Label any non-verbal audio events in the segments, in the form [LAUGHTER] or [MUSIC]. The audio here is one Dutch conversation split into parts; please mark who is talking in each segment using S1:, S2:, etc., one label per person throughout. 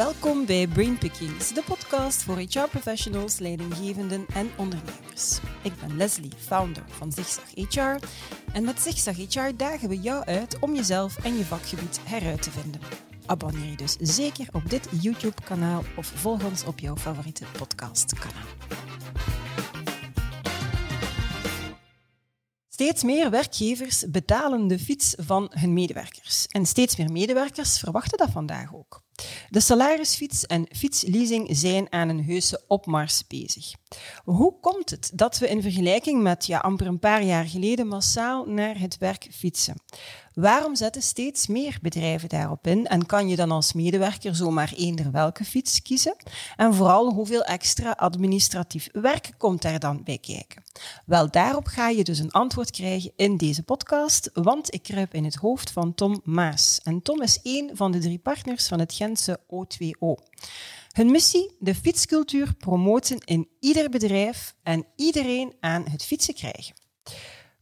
S1: Welkom bij Brain Pickings, de podcast voor HR-professionals, leidinggevenden en ondernemers. Ik ben Leslie, founder van Zigzag HR. En met Zigzag HR dagen we jou uit om jezelf en je vakgebied heruit te vinden. Abonneer je dus zeker op dit YouTube-kanaal of volg ons op jouw favoriete podcastkanaal. Steeds meer werkgevers betalen de fiets van hun medewerkers. En steeds meer medewerkers verwachten dat vandaag ook. De salarisfiets en fietsleasing zijn aan een heuse opmars bezig. Hoe komt het dat we in vergelijking met ja, amper een paar jaar geleden massaal naar het werk fietsen? Waarom zetten steeds meer bedrijven daarop in? En kan je dan als medewerker zomaar eender welke fiets kiezen? En vooral, hoeveel extra administratief werk komt daar dan bij kijken? Wel, daarop ga je dus een antwoord krijgen in deze podcast, want ik kruip in het hoofd van Tom Maas. En Tom is één van de drie partners van het Gentse O2O. Hun missie? De fietscultuur promoten in ieder bedrijf en iedereen aan het fietsen krijgen.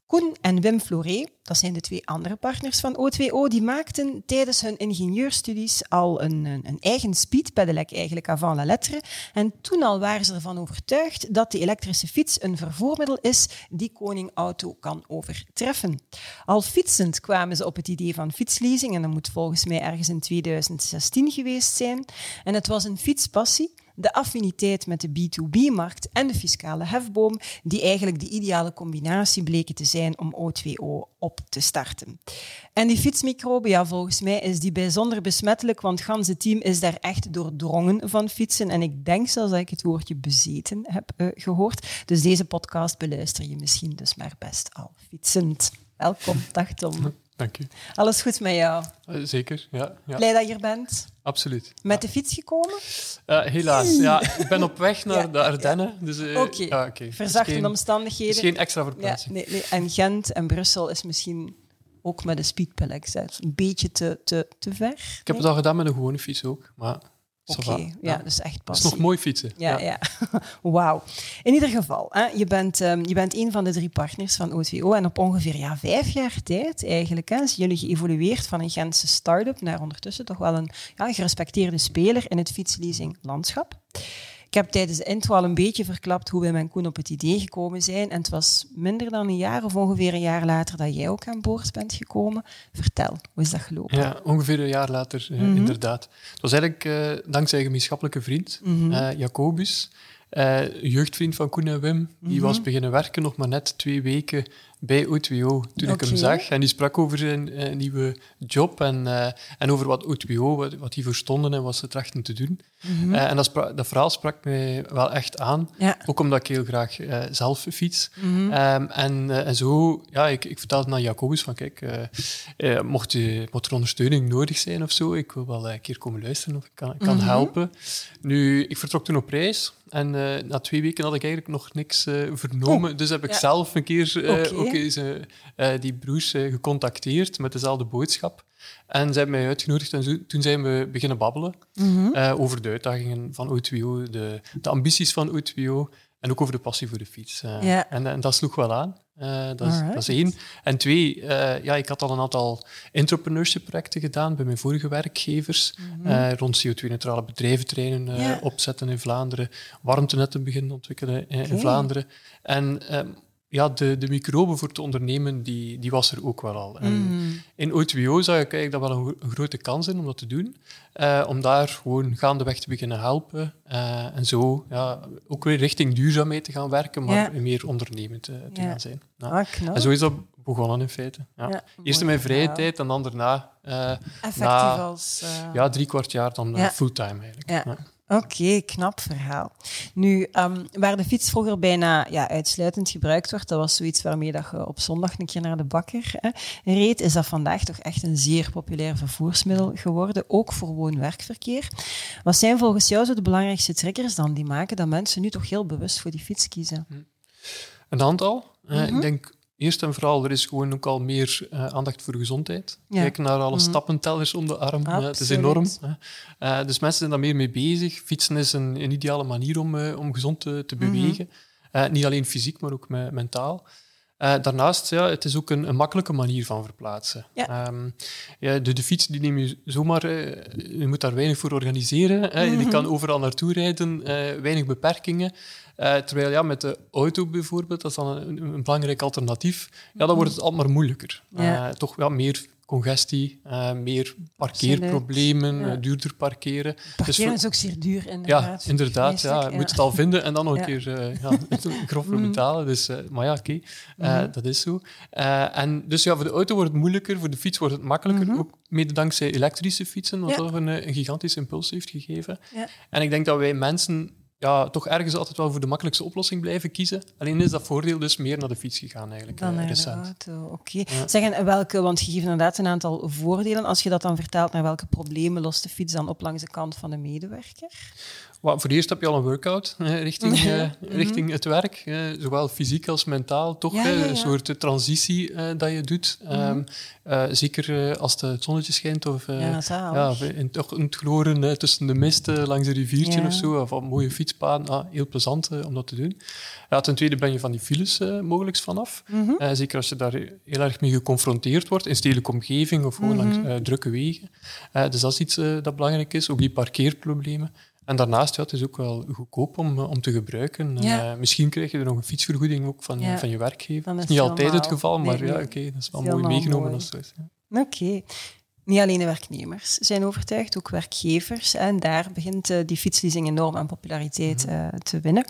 S1: Koen en Wim Floré, dat zijn de twee andere partners van O2O, die maakten tijdens hun ingenieurstudies al een, een, eigen speedpedelec eigenlijk avant la lettre. En toen al waren ze ervan overtuigd dat de elektrische fiets een vervoermiddel is die koning auto kan overtreffen. Al fietsend kwamen ze op het idee van fietsleasing en dat moet volgens mij ergens in 2016 geweest zijn. En het was een fietspassie de affiniteit met de B2B-markt en de fiscale hefboom, die eigenlijk de ideale combinatie bleken te zijn om O2O op te starten. En die fietsmicrobe, ja, volgens mij is die bijzonder besmettelijk, want het ganse team is daar echt doordrongen van fietsen. En ik denk zelfs dat ik het woordje bezeten heb uh, gehoord. Dus deze podcast beluister je misschien dus maar best al fietsend. Welkom, dag Tom.
S2: Dank u.
S1: Alles goed met jou?
S2: Uh, zeker, ja, ja.
S1: Blij dat je er bent?
S2: Absoluut.
S1: Met de fiets gekomen?
S2: Uh, helaas, ja. Ik ben op weg naar de Ardennen. Dus,
S1: uh, Oké, okay. okay. verzachte omstandigheden.
S2: is geen extra verplaatsing.
S1: Nee, nee. En Gent en Brussel is misschien ook met een speedpellex een beetje te, te, te ver.
S2: Ik heb het al gedaan met een gewone fiets ook, maar
S1: Oké, okay, ja, dus echt pas.
S2: Het is nog mooi fietsen.
S1: Ja, ja. ja. [LAUGHS] Wauw. In ieder geval, hè, je, bent, um, je bent een van de drie partners van OTO en op ongeveer ja, vijf jaar tijd eigenlijk hè, zijn jullie geëvolueerd van een Gentse start-up naar ondertussen toch wel een ja, gerespecteerde speler in het fietsleasing landschap. Ik heb tijdens de intro al een beetje verklapt hoe wij met Koen op het idee gekomen zijn. En het was minder dan een jaar of ongeveer een jaar later dat jij ook aan boord bent gekomen. Vertel, hoe is dat gelopen?
S2: Ja, ongeveer een jaar later, mm -hmm. inderdaad. Het was eigenlijk uh, dankzij een gemeenschappelijke vriend, mm -hmm. uh, Jacobus. Uh, jeugdvriend van Koen en Wim, die mm -hmm. was beginnen werken nog maar net twee weken bij O2O toen okay. ik hem zag. En die sprak over zijn uh, nieuwe job en, uh, en over wat O2O, wat, wat die verstonden en wat ze trachten te doen. Mm -hmm. uh, en dat, dat, verhaal sprak mij wel echt aan. Ja. Ook omdat ik heel graag zelf fiets. Mm -hmm. um, en, en zo, ja, ik, ik vertelde aan Jacobus van, kijk, mocht, je, mocht er ondersteuning nodig zijn of zo, ik wil wel een keer komen luisteren of ik kan, kan mm -hmm. helpen. Nu, ik vertrok toen op reis. En na twee weken had ik eigenlijk nog niks vernomen. Oh. Dus heb ik ja. zelf een keer okay ook die broers gecontacteerd met dezelfde boodschap. En ze hebben mij uitgenodigd en zo, toen zijn we beginnen babbelen mm -hmm. uh, over de uitdagingen van O2O, de, de ambities van O2O en ook over de passie voor de fiets. En, en, dat sloeg wel aan. Dat, is, dat, is, één. En twee, ja, ik had al een aantal entrepreneurship-projecten gedaan bij mijn vorige werkgevers. Mm -hmm. rond CO2-neutrale bedrijventerreinen yeah. opzetten in Vlaanderen, warmtenetten beginnen ontwikkelen in, okay. in Vlaanderen. En ja, de, de microbe voor te ondernemen, die, die was er ook wel al. En mm. In O2O zag ik eigenlijk dat wel een, een, grote kans in om dat te doen. Uh, om daar gewoon gaandeweg te beginnen helpen. Uh, en zo ja, ook weer richting duurzaamheid te gaan werken, maar ja. meer ondernemend uh, te ja. gaan zijn. Ja.
S1: Ah,
S2: en zo is dat begonnen in feite. Ja. Eerst in mijn vrije tijd en dan daarna...
S1: Effectief na, als...
S2: Ja, drie kwart jaar dan fulltime eigenlijk.
S1: Oké, okay, knap verhaal. Nu, um, waar de fiets vroeger bijna ja, uitsluitend gebruikt wordt, dat was zoiets waarmee dat je op zondag een keer naar de bakker hè, reed, is dat vandaag toch echt een zeer populair vervoersmiddel geworden, ook voor woon-werkverkeer. Wat zijn volgens jou zo de belangrijkste triggers dan die maken dat mensen nu toch heel bewust voor die fiets kiezen?
S2: Een aantal. Mm -hmm. uh, ik denk Eerst en vooral, er is gewoon ook al meer uh, aandacht voor gezondheid. Ja. Kijk naar alle mm. stappentellers om de arm. Het is enorm. Uh, dus mensen zijn daar meer mee bezig. Fietsen is een, een ideale manier om, om gezond te, te mhm. bewegen. Mm -hmm. niet alleen fysiek, maar ook me mentaal. Daarnaast, ja, het is ook een, een makkelijke manier van verplaatsen.
S1: Ja.
S2: Um, ja, de, de, fiets die neem je zomaar, je moet daar weinig voor organiseren. Hè. Mm -hmm. Je kan overal naartoe rijden, weinig beperkingen. Terwijl ja, met de auto bijvoorbeeld, dat is dan een, een belangrijk alternatief, ja, dan wordt het allemaal maar moeilijker.
S1: Ja.
S2: toch ja, meer congestie, uh, meer parkeerproblemen, ja. uh, duurder parkeren.
S1: Parkeren dus is ook zeer duur, inderdaad.
S2: Ja, inderdaad. Ja. Je moet het al vinden en dan nog een keer uh, ja, [LAUGHS] grof voor betalen. Dus, maar ja, oké, okay. mm. dat is zo. en dus ja, voor de auto wordt het moeilijker, voor de fiets wordt het makkelijker.
S1: Mm -hmm.
S2: Ook mede dankzij elektrische fietsen, wat toch een, een gigantisch impuls heeft gegeven. En ik denk dat wij mensen ja, toch ergens altijd wel voor de makkelijkste oplossing blijven kiezen. Alleen is dat voordeel dus meer naar de fiets gegaan eigenlijk.
S1: Dan naar
S2: recent.
S1: de auto, oké. Okay. Ja. Zeggen, welke, want je geeft inderdaad een aantal voordelen. Als je dat dan vertaalt naar welke problemen lost de fiets dan op langs de kant van de medewerker?
S2: Well, voor eerst heb je al een workout richting, [LAUGHS] mm -hmm. richting het werk. Zowel fysiek als mentaal. Toch
S1: ja, ja, ja.
S2: een soort transitie dat je doet. Mm -hmm. um, zeker als het zonnetje schijnt of
S1: ja,
S2: in, het gloren tussen de mist langs een riviertje of zo. Of op mooie fietspaden. Ah, heel plezant om dat te doen. ten tweede ben je van die files mogelijk vanaf.
S1: Mm -hmm.
S2: zeker als je daar heel erg mee geconfronteerd wordt. In stedelijke omgeving of gewoon
S1: Mhm.
S2: langs drukke wegen. dus dat is iets dat belangrijk is. Ook die parkeerproblemen. En daarnaast, ja, het is ook wel goedkoop om, om te gebruiken.
S1: Ja.
S2: Uh, misschien krijg je er nog een fietsvergoeding ook van,
S1: ja.
S2: van je werkgever.
S1: Dat
S2: is,
S1: is
S2: niet altijd het geval, maar
S1: nee,
S2: ja, oké, okay, dat is wel
S1: is
S2: mooi meegenomen
S1: mooi.
S2: als het is. Ja.
S1: Oké. Okay. Niet alleen de werknemers zijn overtuigd, ook werkgevers. En daar begint uh, die fietsleasing enorm aan populariteit
S2: Mhm.
S1: uh, te winnen.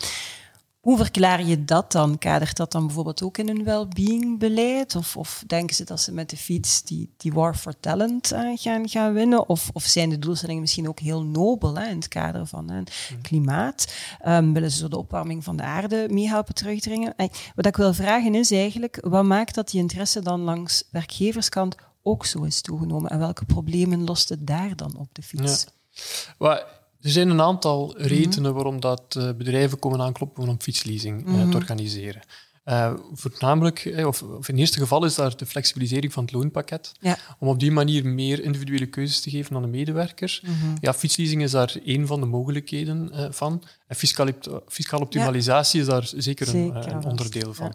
S1: Hoe verklaar je dat dan? Kadert dat dan bijvoorbeeld ook in hun well-being-beleid? Of, of, denken ze dat ze met de fiets die, die war for talent uh, gaan, gaan winnen? Of, of, zijn de doelstellingen misschien ook heel nobel hè, in het kader van het
S2: Mhm.
S1: klimaat? Um, willen ze zo de opwarming van de aarde mee helpen terugdringen? Wat ik wil vragen is eigenlijk, wat maakt dat die interesse dan langs werkgeverskant ook zo is toegenomen? En welke problemen lost het daar dan op de fiets?
S2: Ja. Well, er zijn een aantal
S1: Mhm.
S2: redenen waarom dat uh, bedrijven komen aankloppen om fietsleasing uh,
S1: Mhm.
S2: te organiseren. Uh, voornamelijk, of, of, in het eerste geval is daar de flexibilisering van het loonpakket.
S1: Ja.
S2: Om op die manier meer individuele keuzes te geven aan de medewerkers.
S1: Mhm.
S2: Ja, fietsleasing is daar één van de mogelijkheden uh, van. En fiscale, fiscale optimalisatie ja. is daar zeker,
S1: zeker
S2: een, een, onderdeel van.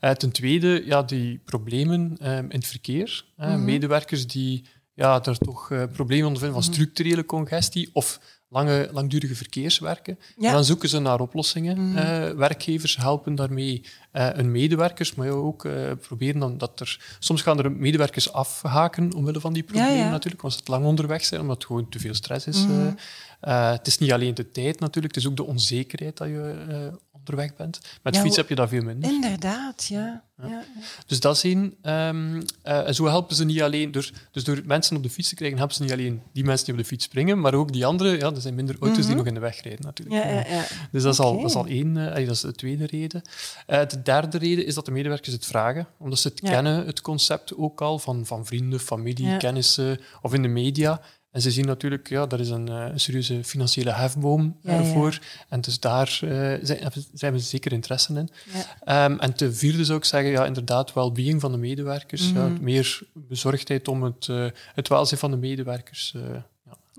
S1: Ja.
S2: Uh, ten tweede, ja, die problemen um, in het verkeer.
S1: Mhm.
S2: Medewerkers die ja, daar toch problemen ondervinden van
S1: Mhm.
S2: structurele congestie of lange, langdurige verkeerswerken.
S1: Ja.
S2: En dan zoeken ze naar oplossingen.
S1: Mhm.
S2: Uh, werkgevers helpen daarmee uh, hun medewerkers, maar ook uh, proberen dan dat er... Soms gaan er medewerkers afhaken omwille van die problemen
S1: ja, ja.
S2: natuurlijk, als het lang onderweg zijn, omdat het gewoon te veel stress is.
S1: Mhm.
S2: het is niet alleen de tijd natuurlijk, het is ook de onzekerheid dat je onderweg bent. Met
S1: Ja,
S2: fiets heb je dat veel minder.
S1: Inderdaad, ja. ja. ja.
S2: Dus dat. Ehm, eh, en zo helpen ze niet alleen... Door, dus door mensen op de fiets te krijgen, helpen ze niet alleen die mensen die op de fiets springen, maar ook die anderen. Ja, er zijn minder auto's die
S1: Mhm.
S2: nog in de weg rijden natuurlijk.
S1: Ja, ja, ja.
S2: Dus dat is, al, dat is al één, eh, dat is de tweede reden. Eh, de derde reden is dat de medewerkers het vragen, omdat ze het kennen, het concept ook al, van, van vrienden, familie, kennissen of in de media. En ze zien natuurlijk, ja, daar is een, eh, een serieuze financiële hefboom
S1: Ja, ja.
S2: ervoor. En dus daar eh, zijn, zijn we zeker interesse in.
S1: Ja.
S2: Ehm, en ten vierde zou ik zeggen, ja, inderdaad, well-being van de medewerkers. ja,
S1: Mhm.
S2: meer bezorgdheid om het, eh, het welzijn van de medewerkers.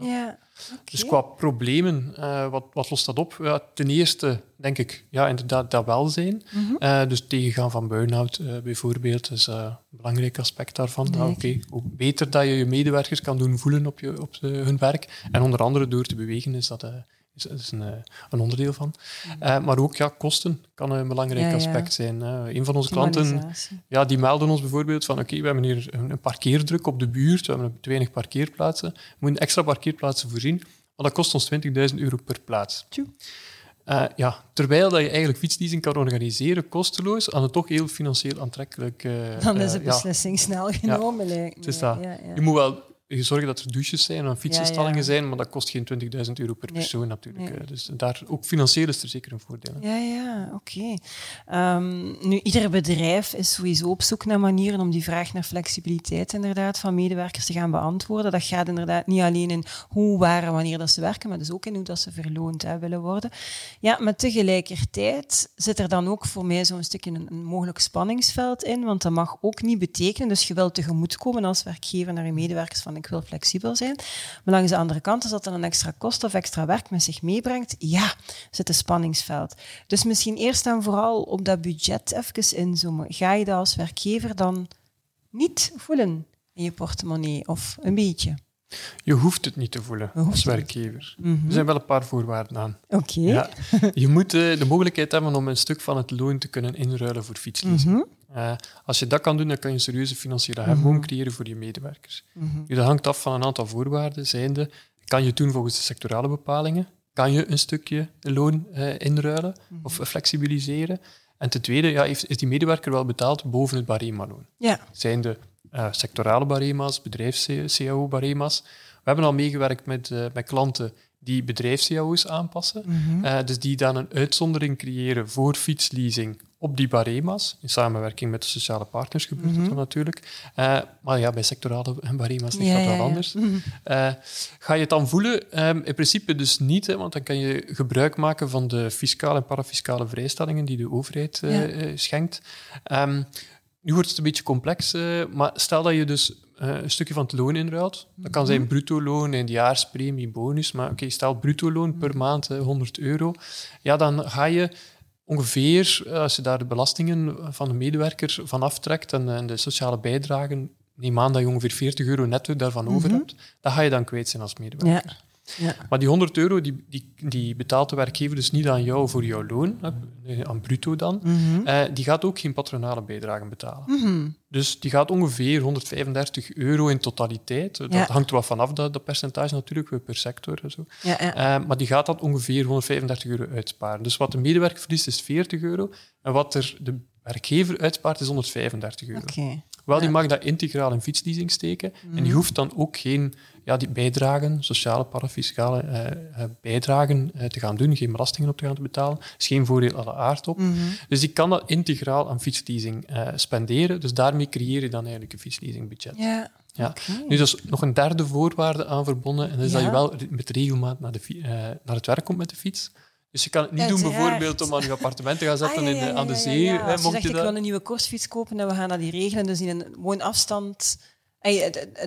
S2: Ja. Dus qua problemen, eh, wat, wat lost dat op? Ja, ten eerste denk ik, ja, inderdaad, dat welzijn.
S1: Mhm.
S2: Eh, dus tegengaan van burn-out eh, bijvoorbeeld is eh, een belangrijk aspect daarvan.
S1: Nee.
S2: Oké, Hoe beter dat je je medewerkers kan doen voelen op, je, op hun werk, en onder andere door te bewegen, is dat eh, is, is een, eh, een onderdeel van. Eh, maar ook ja, kosten kan een belangrijk
S1: Ja,
S2: aspect zijn. Een van onze klanten ja, die melden ons bijvoorbeeld van oké, we hebben hier een, een parkeerdruk op de buurt, we hebben te weinig parkeerplaatsen, we moeten extra parkeerplaatsen voorzien, maar dat kost ons 20.000 euro per plaats. Eh, ja, terwijl dat je eigenlijk fietsleasing kan organiseren kosteloos, aan het toch heel financieel aantrekkelijk... eh,
S1: Dan is de beslissing snel genomen. lijkt
S2: het is dat.
S1: Ja, ja.
S2: Je moet wel zorgen dat er douches zijn en fietsenstallingen
S1: Ja, ja.
S2: zijn, maar dat kost geen 20.000 euro per
S1: Nee.
S2: persoon natuurlijk.
S1: Nee.
S2: Dus daar, ook financieel is er zeker een voordeel.
S1: Ja, ja, oké. Ehm, nu, ieder bedrijf is sowieso op zoek naar manieren om die vraag naar flexibiliteit inderdaad van medewerkers te gaan beantwoorden. Dat gaat inderdaad niet alleen in hoe, waar en wanneer dat ze werken, maar dus ook in hoe dat ze verloond hè, willen worden. Ja, maar tegelijkertijd zit er dan ook voor mij zo'n stukje een, een mogelijk spanningsveld in, want dat mag ook niet betekenen, dus je wilt tegemoetkomen als werkgever naar je medewerkers van ik ik wil flexibel zijn. Maar langs de andere kant, als dat dan een extra kost of extra werk met zich meebrengt, ja, zit een spanningsveld. Dus misschien eerst en vooral op dat budget even inzoomen. Ga je dat als werkgever dan niet voelen in je portemonnee of een beetje?
S2: Je hoeft het niet te voelen als werkgever.
S1: Mhm.
S2: Er zijn wel een paar voorwaarden aan.
S1: Oké.
S2: Ja, [LAUGHS] je moet eh, de mogelijkheid hebben om een stuk van het loon te kunnen inruilen voor fietsleasing.
S1: Mhm.
S2: Eh, als je dat kan doen, dan kan je een serieuze financiële hefboom creëren voor je medewerkers.
S1: Mhm.
S2: Nu, dat hangt af van een aantal voorwaarden, zijnde, kan je het doen volgens de sectorale bepalingen? Kan je een stukje loon eh, inruilen of flexibiliseren? En ten tweede, ja, heeft, is die medewerker wel betaald boven het barema-loon?
S1: Ja.
S2: zijn de eh, sectorale barema's, bedrijfs-CAO-barema's. We hebben al meegewerkt met, met klanten die bedrijfs-CAO's aanpassen.
S1: Mhm.
S2: Dus die dan een uitzondering creëren voor fietsleasing op die barema's. In samenwerking met de sociale partners gebeurt dat dan natuurlijk. Eh, maar ja, bij sectorale [LAUGHS] barema's ligt
S1: Ja,
S2: dat
S1: ja,
S2: wel
S1: ja.
S2: anders.
S1: Mhm.
S2: Eh, ga je het dan voelen? Ehm, in principe dus niet, hè, want dan kan je gebruik maken van de fiscale en parafiscale vrijstellingen die de overheid eh, schenkt. Ehm, nu wordt het een beetje complex, maar stel dat je dus een stukje van het loon inruilt. Dat kan zijn bruto loon, eindjaarspremie, bonus, maar oké, stel bruto loon per maand eh, 100 euro. Ja, dan ga je ongeveer, eh, als je daar de belastingen van de medewerker van aftrekt en, en de sociale bijdragen, neem aan dat je ongeveer 40 euro netto daarvan over hebt, dan ga je dan kwijt zijn als medewerker.
S1: Ja. Ja.
S2: Maar die 100 euro die, die, die betaalt de werkgever dus niet aan jou voor jouw loon, aan bruto dan.
S1: Mhm.
S2: Eh, die gaat ook geen patronale bijdragen betalen.
S1: Mhm.
S2: Dus die gaat ongeveer 135 euro in totaliteit. Dat
S1: Ja.
S2: hangt er wat vanaf, dat, dat percentage natuurlijk, weer per sector en zo.
S1: Ja.
S2: Eh, maar die gaat dat ongeveer 135 euro uitsparen. Dus wat de medewerker verliest is 40 euro. En wat er de werkgever uitspaart is 135 euro.
S1: Oké.
S2: Wel, die mag dat integraal in fietsleasing steken. En die hoeft dan ook geen ja, die bijdragen, sociale, parafiscale eh, eh, bijdragen eh, te gaan doen, geen belastingen op te gaan te betalen. Er is geen voordeel alle aard op.
S1: Mhm.
S2: Dus die kan dat integraal aan fietsleasing eh, spenderen. Dus daarmee creëer je dan eigenlijk een fietsleasingbudget.
S1: Ja.
S2: Ja. Nu, dat is nog een derde voorwaarde aan verbonden. En dat is dat je wel met regelmaat naar, de, naar het werk komt met de fiets. Dus je kan het niet doen bijvoorbeeld om aan je appartement te gaan zetten
S1: Ah, ja,
S2: in
S1: ja,
S2: de,
S1: ja,
S2: aan de zee.
S1: ja.
S2: hè,
S1: Als je
S2: mocht
S1: zegt,
S2: je
S1: ik
S2: dat-
S1: wil een nieuwe kostfiets kopen en we gaan dat die regelen, dus in een woonafstand...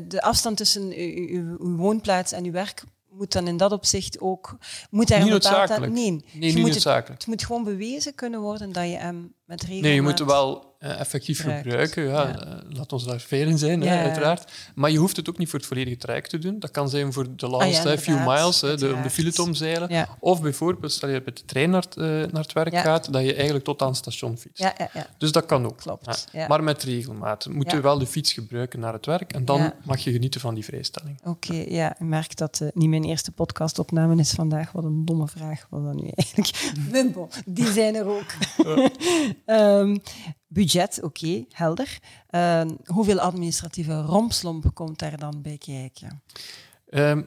S1: De, afstand tussen uw, woonplaats en uw werk moet dan in dat opzicht ook... Moet daar
S2: Niet noodzakelijk.
S1: Nee,
S2: Nee,
S1: je
S2: niet
S1: moet het,
S2: noodzakelijk.
S1: het moet gewoon bewezen kunnen worden dat je hem met regelmaat...
S2: Nee, je moet het wel eh, effectief gebruiken. Ja,
S1: Ja.
S2: eh, laat ons daar fair in zijn,
S1: Ja,
S2: uiteraard. Maar je hoeft het ook niet voor het volledige traject te doen. Dat kan zijn voor de
S1: Ah,
S2: last few miles, hè, de, om de file te omzeilen. Of bijvoorbeeld, stel je met de trein naar het, eh, naar het werk gaat, dat je eigenlijk tot aan het station fietst.
S1: Ja, ja, ja.
S2: Dus dat kan ook.
S1: Klopt.
S2: Maar met regelmaat. Moet je wel de fiets gebruiken naar het werk en dan mag je genieten van die vrijstelling.
S1: Oké, ja. Ik merk dat niet mijn eerste podcastopname is vandaag. Wat een domme vraag was dat nu eigenlijk. [LAUGHS] Bon, die zijn er ook. Ehm, budget, oké, helder. Ehm, hoeveel administratieve rompslomp komt daar dan bij kijken?
S2: Ehm,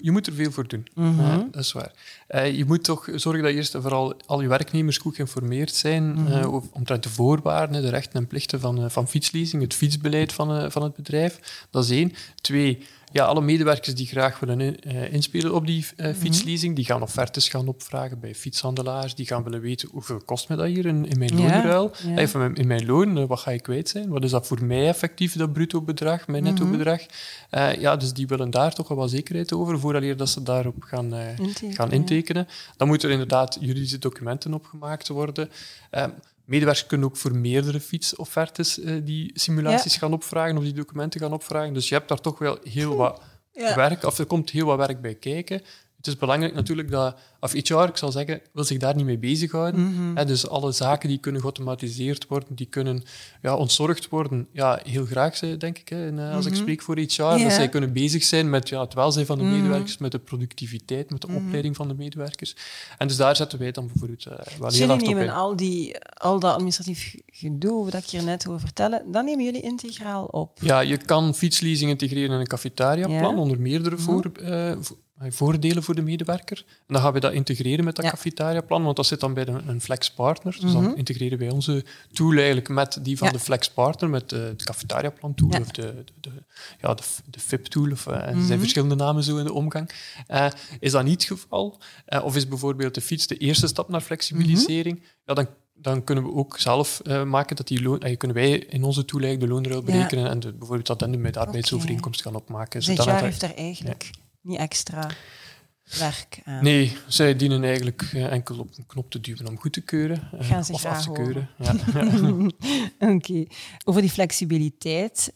S2: je moet er veel voor doen.
S1: Mhm.
S2: Ja, dat is waar. Eh, je moet toch zorgen dat eerst en vooral al je werknemers goed geïnformeerd zijn
S1: Mhm.
S2: eh, over- omtrent de voorwaarden, de rechten en plichten van, eh, van fietsleasing, het fietsbeleid van, eh, van het bedrijf. Dat is één. Twee, ja, alle medewerkers die graag willen eh, inspelen op die
S1: Mhm.
S2: eh, fietsleasing, die gaan offertes gaan opvragen bij fietshandelaars, die gaan willen weten hoeveel kost me dat hier in, in mijn loonruil.
S1: ja.
S2: Mijn- in mijn loon, eh, wat ga ik kwijt zijn? Wat is dat voor mij effectief, dat bruto bedrag, mijn netto
S1: Mhm.
S2: bedrag? Ja, dus die willen daar toch wel wat zekerheid over, vooraleer dat ze daarop gaan,
S1: Intekenen,
S2: gaan intekenen. Dan moeten er inderdaad juridische documenten opgemaakt worden. Eh, medewerkers kunnen ook voor meerdere fietsoffertes eh, die simulaties gaan opvragen of die documenten gaan opvragen. Dus je hebt daar toch wel heel wat
S1: Ja.
S2: werk, of er komt heel wat werk bij kijken. Het is belangrijk natuurlijk dat, of HR, ik zal zeggen, wil zich daar niet mee bezighouden.
S1: Mhm.
S2: Hè, dus alle zaken die kunnen geautomatiseerd worden, die kunnen ja, ontzorgd worden, ja, heel graag, denk ik, hè, en, eh, als ik spreek voor HR.
S1: Mhm. Ja.
S2: Dat zij kunnen bezig zijn met ja, het welzijn van de
S1: Mhm.
S2: medewerkers, met de productiviteit, met de opleiding van de medewerkers. En dus daar zetten wij dan bijvoorbeeld eh, wel
S1: Dus
S2: heel hard op
S1: nemen
S2: in.
S1: al, die, al dat administratief gedoe, wat ik hier net over vertellen, dat nemen jullie integraal op.
S2: Ja, je kan fietsleasing integreren in een cafetaria-plan.
S1: Mhm.
S2: onder meerdere voor, vo- eh, voordelen voor de medewerker. En dan gaan we dat integreren met dat
S1: Ja.
S2: cafetaria-plan, want dat zit dan bij de, een flex-partner. Dus
S1: Mhm.
S2: dan integreren wij onze tool eigenlijk met die van
S1: Ja.
S2: de flex-partner, met eh, het cafetaria-plan-tool
S1: Ja.
S2: of de, de, de, ja, de, de FIP-tool. Of, eh, Er
S1: Mhm.
S2: zijn verschillende namen zo in de omgang. Eh, is dat niet het geval, of is bijvoorbeeld de fiets de eerste stap naar flexibilisering,
S1: Mhm.
S2: ja, dan dan kunnen we ook zelf uh, maken dat die loon... Uh, kunnen wij in onze toeleg de loonruil berekenen ja. en de, bijvoorbeeld dat dan met de arbeidsovereenkomst okay. gaan opmaken.
S1: Dit jaar heeft daar eigenlijk niet extra werk aan.
S2: Nee, zij dienen eigenlijk uh, enkel op een knop te duwen om goed te keuren.
S1: Gaan ze
S2: of
S1: graag
S2: af te keuren. Ja. [LAUGHS]
S1: Oké. Okay. Over die flexibiliteit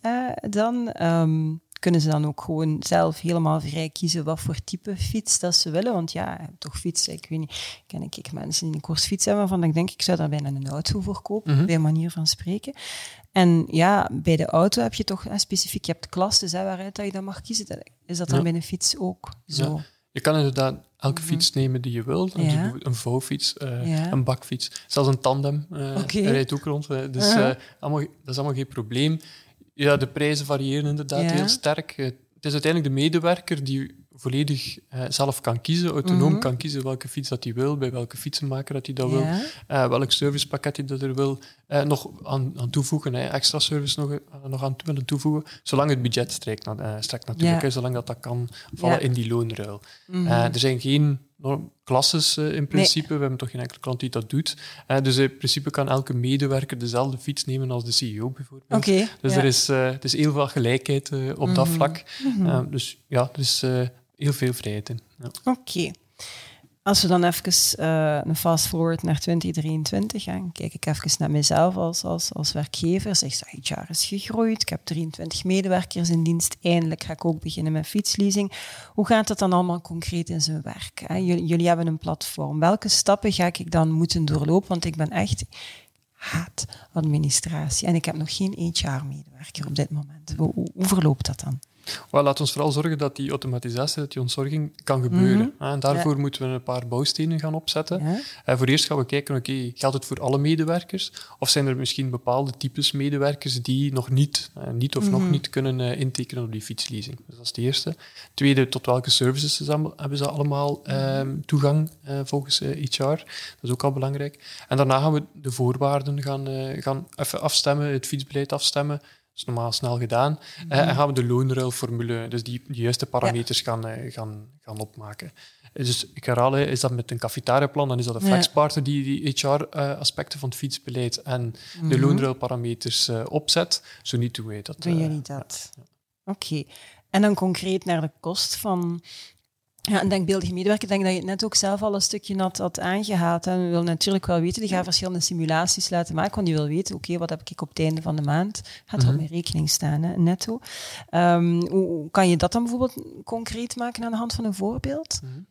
S1: dan... Um, kunnen ze dan ook gewoon zelf helemaal vrij kiezen wat voor type fiets dat ze willen. Want ja, toch fietsen, ik weet niet, ken ik mensen die een koersfiets hebben waarvan ik denk, ik zou daar bijna een auto voor kopen, mm -hmm. bij manier van spreken. En ja, bij de auto heb je toch hè, specifiek, je hebt klasses hè, waaruit dat je dat mag kiezen. Is dat dan ja. bij een fiets ook zo? Ja.
S2: Je kan inderdaad elke fiets nemen die je wilt. Ja. Een vouwfiets, uh, een bakfiets, zelfs een tandem uh, okay. rijdt ook rond. Dus uh -huh. allemaal, dat is allemaal geen probleem. Ja, de prijzen variëren inderdaad heel sterk. Het is uiteindelijk de medewerker die volledig uh, zelf kan kiezen, autonoom mm -hmm. kan kiezen welke fiets dat hij wil, bij welke fietsenmaker dat hij dat wil, uh, welk servicepakket hij dat er wil, uh, nog aan, aan toevoegen, hè, extra service nog, nog aan willen toevoegen, zolang het budget strekt, strekt natuurlijk, ja. hè, zolang dat, dat kan vallen in die loonruil. Mm -hmm. er zijn geen klasses in principe. Nee. We hebben toch geen enkele klant die dat doet. Dus in principe kan elke medewerker dezelfde fiets nemen als de CEO bijvoorbeeld.
S1: Okay,
S2: dus
S1: ja.
S2: er is, het is heel veel gelijkheid op mm -hmm. dat vlak. Mm -hmm. dus ja, er is heel veel vrijheid in. Ja.
S1: Oké. Okay. Als we dan even uh, een fast forward naar 2023 gaan, kijk ik even naar mezelf als, als, als werkgever. Zeg, het jaar is gegroeid, ik heb 23 medewerkers in dienst, eindelijk ga ik ook beginnen met fietsleasing. Hoe gaat dat dan allemaal concreet in zijn werk? Hè? Jullie, hebben een platform. Welke stappen ga ik dan moeten doorlopen? Want ik ben echt haat administratie en ik heb nog geen HR-medewerker op dit moment. Hoe verloopt dat dan?
S2: Well, laat ons vooral zorgen dat die automatisatie, dat die ontzorging kan gebeuren. Mm -hmm. En daarvoor ja. moeten we een paar bouwstenen gaan opzetten. Ja. En voor eerst gaan we kijken, oké, okay, geldt het voor alle medewerkers? Of zijn er misschien bepaalde types medewerkers die nog niet, uh, niet of mm -hmm. nog niet kunnen uh, intekenen op die fietsleasing? Dus dat is het eerste. Tweede, tot welke services hebben ze allemaal um, toegang uh, volgens HR? Dat is ook al belangrijk. En daarna gaan we de voorwaarden gaan, gaan even afstemmen, het fietsbeleid afstemmen. Dat is normaal snel gedaan. Mm -hmm. uh, en gaan we de loonruilformule, dus die, die juiste parameters ja. gaan, uh, gaan, gaan opmaken. Dus ik herhaal, is dat met een cafetariaplan, dan is dat een flexpartner die die HR-aspecten van het fietsbeleid en mm -hmm. de loonruilparameters opzet. Zo niet doen wij dat.
S1: Doen jullie dat? Ja. Oké. Okay. En dan concreet naar de kost van ja, een denkbeeldige medewerker, ik denk dat je het net ook zelf al een stukje had, had aangehaald. Hè. We wil natuurlijk wel weten, die gaat verschillende simulaties laten maken, want die wil weten, oké, okay, wat heb ik op het einde van de maand? Gaat er op mijn rekening staan, hè, netto. Um, hoe kan je dat dan bijvoorbeeld concreet maken aan de hand van een voorbeeld?
S2: Mm -hmm.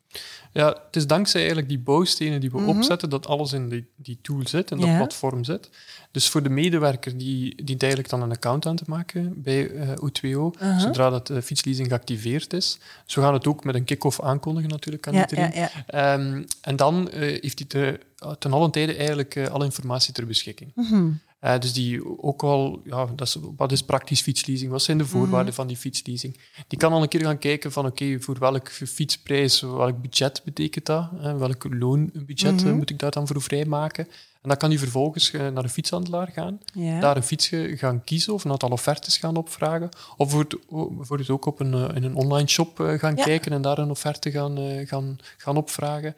S2: Ja, het is dankzij eigenlijk die bouwstenen die we mm -hmm. opzetten, dat alles in die, die tool zit, en dat platform zit. Dus voor de medewerker, die dient eigenlijk dan een account aan te maken bij uh, O2O, uh -huh. zodra dat uh, fietsleasing geactiveerd is. Zo gaan het ook met een kick-off aankondigen natuurlijk aan
S1: ja,
S2: iedereen.
S1: Ja, ja.
S2: Um, en dan uh, heeft hij te, ten allen tijde eigenlijk alle informatie ter beschikking.
S1: Mm -hmm.
S2: Uh, dus die ook al, ja, dat is, wat is praktisch fietsleasing? Wat zijn de voorwaarden mm -hmm. van die fietsleasing? Die kan al een keer gaan kijken van oké, okay, voor welke fietsprijs, welk budget betekent dat? Uh, welk loonbudget mm -hmm. moet ik daar dan voor vrijmaken? En dan kan die vervolgens naar de fietshandelaar gaan, daar een fiets gaan kiezen of een aantal offertes gaan opvragen. Of bijvoorbeeld ook op een, in een online shop gaan ja. kijken en daar een offerte gaan, gaan, gaan opvragen.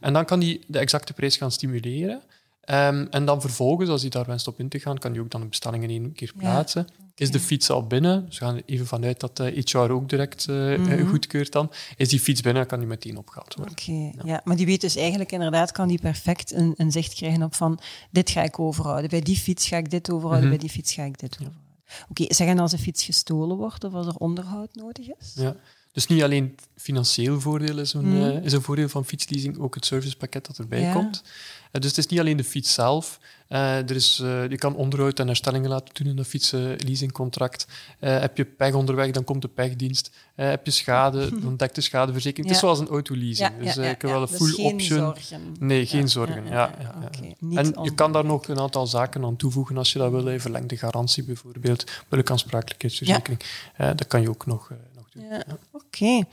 S2: En dan kan die de exacte prijs gaan stimuleren. Um, en dan vervolgens, als hij daar wenst op in te gaan, kan hij ook dan de bestelling in één keer plaatsen. Ja. Okay. Is de fiets al binnen? Dus we gaan even vanuit dat uh, HR ook direct uh, mm -hmm. goedkeurt dan. Is die fiets binnen, kan die meteen opgehaald worden.
S1: Oké, okay. ja. ja. maar die weet dus eigenlijk inderdaad, kan die perfect een, een, zicht krijgen op van dit ga ik overhouden. Bij die fiets ga ik dit overhouden, mm -hmm. bij die fiets ga ik dit overhouden. Oké, okay, zeggen als een fiets gestolen wordt of als er onderhoud nodig is?
S2: Ja. Dus niet alleen financieel voordeel is een, mm. uh, is een voordeel van fietsleasing, ook het servicepakket dat erbij ja. komt. Uh, dus het is niet alleen de fiets zelf. Uh, er is, je kan onderhoud en herstellingen laten doen in een fietsleasingcontract. heb je pech onderweg, dan komt de pechdienst. heb je schade, [LAUGHS] dan dekt de schadeverzekering. Ja. Het is zoals een autoleasing.
S1: Ja,
S2: dus ik heb wel een
S1: dus
S2: full
S1: geen
S2: option.
S1: Zorgen.
S2: Nee, geen zorgen. Ja,
S1: Okay.
S2: En je kan daar nog een aantal zaken aan toevoegen als je dat wil. Verlengde garantie bijvoorbeeld, bulkaansprakelijkheidsverzekering. dat kan je ook nog
S1: ja, Oké. Okay.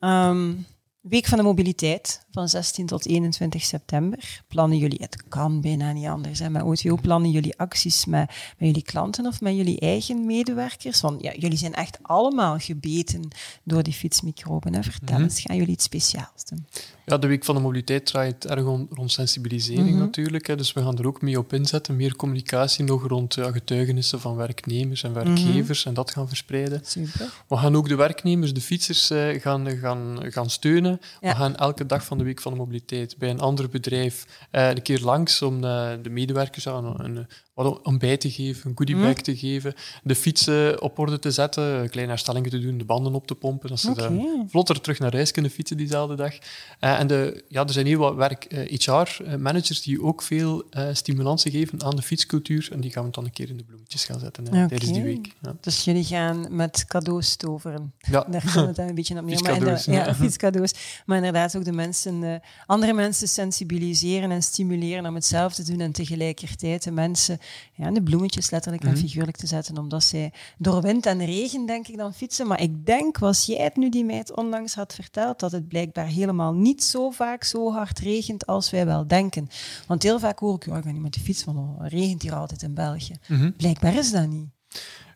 S1: Um, Week van de mobiliteit van 16 tot 21 september. Plannen jullie, het kan bijna niet anders, hè, met OTO plannen jullie acties met, met jullie klanten of met jullie eigen medewerkers? Want ja, jullie zijn echt allemaal gebeten door die fietsmicroben. Hè. Vertel
S2: Mhm.
S1: eens, gaan jullie iets speciaals doen?
S2: Ja, de Week van de Mobiliteit draait erg om- rond sensibilisering
S1: Mhm.
S2: natuurlijk. Hè. Dus we gaan er ook mee op inzetten. Meer communicatie nog rond ja, getuigenissen van werknemers en werkgevers en dat gaan verspreiden.
S1: Super.
S2: We gaan ook de werknemers, de fietsers, eh, gaan, gaan, gaan steunen.
S1: Ja.
S2: We gaan elke dag van de Week van de Mobiliteit bij een ander bedrijf eh, een keer langs om eh, de medewerkers aan een, wat ontbijt te geven, een goodiebag
S1: Mhm.
S2: te geven, de fietsen op orde te zetten, kleine herstellingen te doen, de banden op te pompen, dat ze vlotter terug naar huis kunnen fietsen diezelfde dag. Eh, en de, ja, er zijn heel wat werk, eh, HR-managers die ook veel eh, stimulansen geven aan de fietscultuur en die gaan we dan een keer in de bloemetjes gaan zetten hè, tijdens die week. Ja.
S1: Dus jullie gaan met cadeaus toveren.
S2: Ja.
S1: Daar komt het dan een beetje op neer. [LAUGHS]
S2: Fietscadeaus, ja,
S1: fietscadeaus. Maar inderdaad ook de mensen, eh, andere mensen sensibiliseren en stimuleren om hetzelfde te doen en tegelijkertijd de mensen ja, de bloemetjes letterlijk en
S2: Mhm.
S1: figuurlijk te zetten, omdat zij door wind en regen, denk ik, dan fietsen. Maar ik denk, was jij het nu die mij het onlangs had verteld, dat het blijkbaar helemaal niet zo vaak zo hard regent als wij wel denken. Want heel vaak hoor ik, ja, ik ga niet met de fiets, want het regent hier altijd in België.
S2: Mhm.
S1: Blijkbaar is dat niet.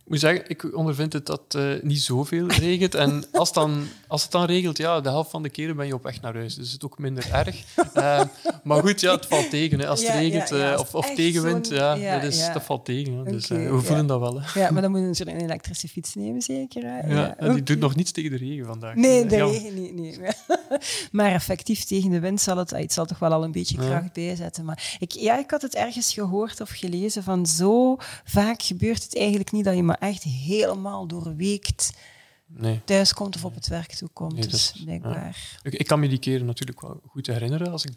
S2: Ik moet zeggen, ik ondervind het dat eh niet zoveel regent. En als, dan, als het dan regelt, ja, de helft van de keren ben je op weg naar huis. Dus het is ook minder erg. Eh, maar goed, ja, het valt tegen. Hè. Als het
S1: Ja,
S2: regent
S1: ja,
S2: eh,
S1: als
S2: of, of tegenwind, ja, dat, is, dat valt tegen. Hè. Dus eh,
S1: Oké,
S2: we voelen dat wel. Hè.
S1: Ja, maar dan moet je natuurlijk een elektrische fiets nemen, zeker. Hè?
S2: Ja, en die doet nog niets tegen de regen vandaag.
S1: Nee, de regen niet. Nee. [LAUGHS] maar effectief tegen de wind zal het, het zal toch wel al een beetje kracht bijzetten. Maar ik, ja, ik had het ergens gehoord of gelezen van zo vaak gebeurt het eigenlijk niet dat je maar echt helemaal doorweekt
S2: Nee.
S1: thuis komt of op het werk toe komt.
S2: Nee,
S1: dus.
S2: Ik, ik kan me die keren natuurlijk wel goed herinneren als ik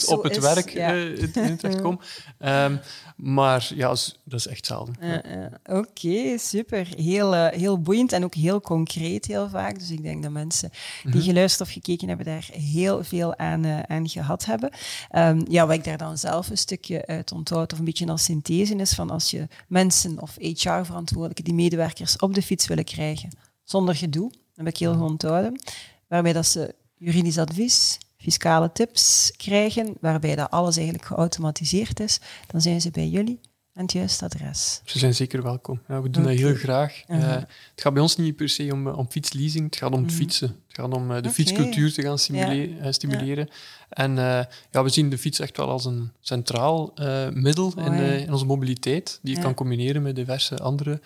S1: zo
S2: op het
S1: is,
S2: werk
S1: ja.
S2: eh, in terecht kom. [LAUGHS] Ehm, maar ja, dat is echt zelden.
S1: Ja, ja. Oké, super. Heel, eh, heel boeiend en ook heel concreet heel vaak. Dus ik denk dat mensen die
S2: Mhm.
S1: geluisterd of gekeken hebben, daar heel veel aan, eh, aan gehad hebben. Ehm, ja, wat ik daar dan zelf een stukje uit onthoud, of een beetje als synthese is, van als je mensen of HR-verantwoordelijken, die medewerkers op de fiets willen krijgen, zonder gedoe, dat heb ik heel goed onthouden, waarbij dat ze juridisch advies, fiscale tips krijgen, waarbij dat alles eigenlijk geautomatiseerd is, dan zijn ze bij jullie aan het juiste adres.
S2: Ze zijn zeker welkom. Ja, we doen dat heel graag. Eh, het gaat bij ons niet per se om, eh, om fietsleasing, het gaat om het
S1: Mhm.
S2: fietsen. Het gaat om eh, de fietscultuur te gaan stimule- stimuleren. En eh, ja, we zien de fiets echt wel als een centraal middel in, in onze mobiliteit, die je
S1: Ja.
S2: kan combineren met diverse andere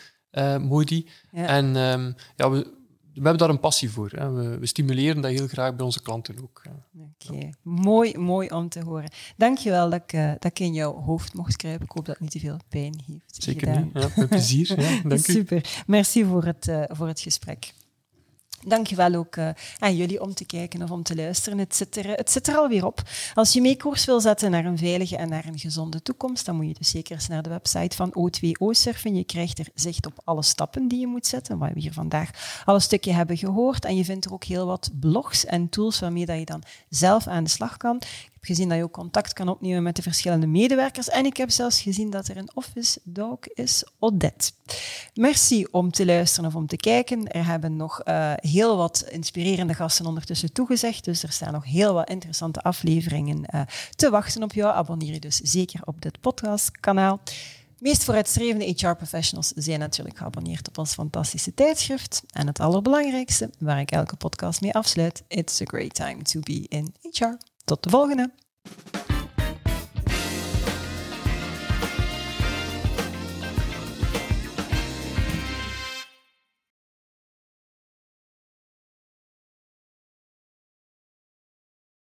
S2: modi.
S1: Ja.
S2: En ehm, ja, we, we hebben daar een passie voor. Hè. We, we stimuleren dat heel graag bij onze klanten ook. ja.
S1: Oké, mooi, mooi om te horen. Dankjewel dat ik, eh, dat ik in jouw hoofd mocht kruipen. Ik hoop dat het niet te veel pijn heeft
S2: Zeker
S1: gedaan.
S2: niet. Ja, met plezier. Ja, [LAUGHS] dank u.
S1: Super. Merci voor het, eh, voor het gesprek. Dankjewel ook eh, aan jullie om te kijken of om te luisteren. Het zit, er, het zit er alweer op. Als je mee koers wil zetten naar een veilige en naar een gezonde toekomst, dan moet je dus zeker eens naar de website van O2O surfen. Je krijgt er zicht op alle stappen die je moet zetten, wat we hier vandaag al een stukje hebben gehoord. En je vindt er ook heel wat blogs en tools waarmee dat je dan zelf aan de slag kan. Gezien dat je ook contact kan opnemen met de verschillende medewerkers. En ik heb zelfs gezien dat er een office dog is, Odette. Merci om te luisteren of om te kijken. Er hebben nog eh, heel wat inspirerende gasten ondertussen toegezegd. Dus er staan nog heel wat interessante afleveringen eh, te wachten op jou. Abonneer je dus zeker op dit podcastkanaal. Meest vooruitstrevende HR-professionals zijn natuurlijk geabonneerd op ons fantastische tijdschrift. En het allerbelangrijkste, waar ik elke podcast mee afsluit, it's a great time to be in HR. Tot de volgende!